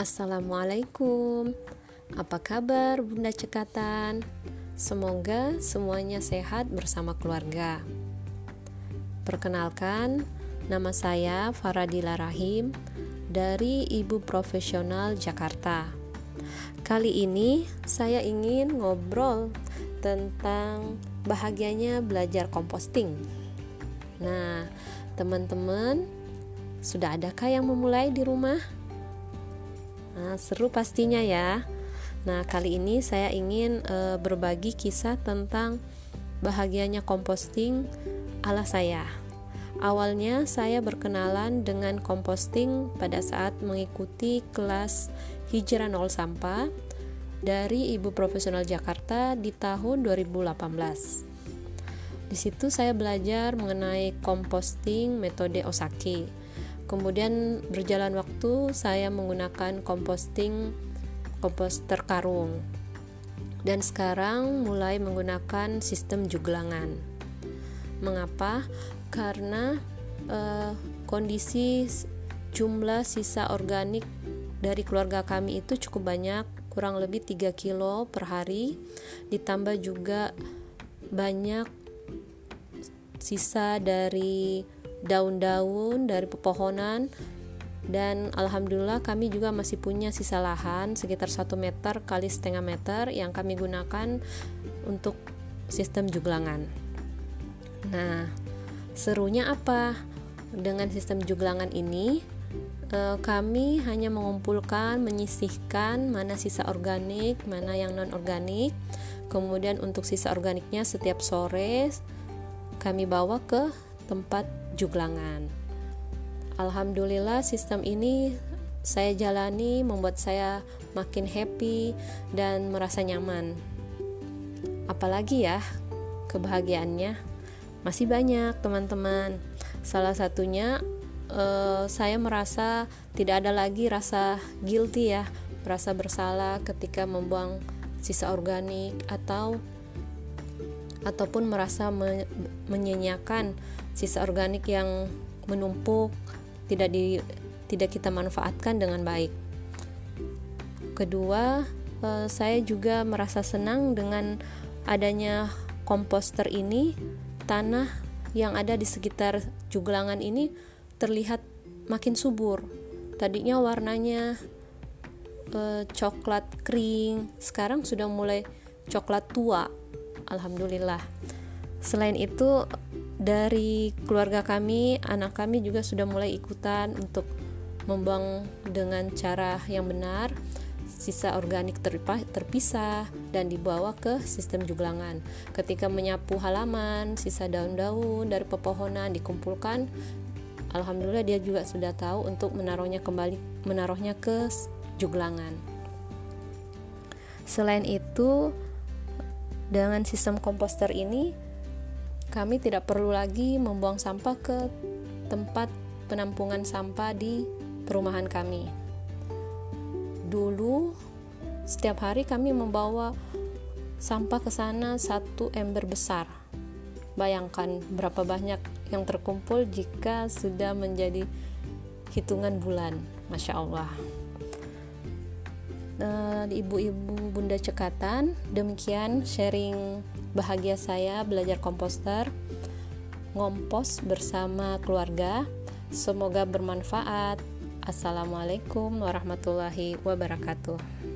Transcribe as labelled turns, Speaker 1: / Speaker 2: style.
Speaker 1: Assalamualaikum. Apa kabar Bunda Cekatan? Semoga semuanya sehat bersama keluarga. Perkenalkan, nama saya Faradila Rahim dari Ibu Profesional Jakarta. Kali ini saya ingin ngobrol tentang bahagianya belajar composting. Nah, teman-teman, sudah adakah yang memulai di rumah? Nah, seru pastinya ya. Nah, kali ini saya ingin e, berbagi kisah tentang bahagianya composting ala saya. Awalnya saya berkenalan dengan composting pada saat mengikuti kelas Hijrah Nol Sampah dari Ibu Profesional Jakarta di tahun 2018. Di situ saya belajar mengenai composting metode Osaki Kemudian berjalan waktu saya menggunakan composting komposter karung. Dan sekarang mulai menggunakan sistem juglangan. Mengapa? Karena eh, kondisi jumlah sisa organik dari keluarga kami itu cukup banyak, kurang lebih 3 kilo per hari. Ditambah juga banyak sisa dari daun-daun dari pepohonan dan alhamdulillah kami juga masih punya sisa lahan sekitar 1 meter kali setengah meter yang kami gunakan untuk sistem juglangan. Nah, serunya apa? Dengan sistem juglangan ini eh, kami hanya mengumpulkan, menyisihkan mana sisa organik, mana yang non organik. Kemudian untuk sisa organiknya setiap sore kami bawa ke tempat juglangan. Alhamdulillah sistem ini saya jalani membuat saya makin happy dan merasa nyaman. Apalagi ya kebahagiaannya masih banyak teman-teman. Salah satunya uh, saya merasa tidak ada lagi rasa guilty ya, merasa bersalah ketika membuang sisa organik atau ataupun merasa me menyenyakan sisa organik yang menumpuk tidak di tidak kita manfaatkan dengan baik. Kedua, eh, saya juga merasa senang dengan adanya komposter ini, tanah yang ada di sekitar juglangan ini terlihat makin subur. Tadinya warnanya eh, coklat kering, sekarang sudah mulai coklat tua. Alhamdulillah. Selain itu, dari keluarga kami, anak kami juga sudah mulai ikutan untuk membuang dengan cara yang benar sisa organik terpisah dan dibawa ke sistem juglangan. Ketika menyapu halaman, sisa daun-daun dari pepohonan dikumpulkan, alhamdulillah dia juga sudah tahu untuk menaruhnya kembali menaruhnya ke juglangan. Selain itu, dengan sistem komposter ini kami tidak perlu lagi membuang sampah ke tempat penampungan sampah di perumahan kami. Dulu, setiap hari kami membawa sampah ke sana satu ember besar. Bayangkan berapa banyak yang terkumpul jika sudah menjadi hitungan bulan. Masya Allah. Eh, ibu-ibu bunda cekatan demikian sharing bahagia saya belajar komposter ngompos bersama keluarga. Semoga bermanfaat. Assalamualaikum warahmatullahi wabarakatuh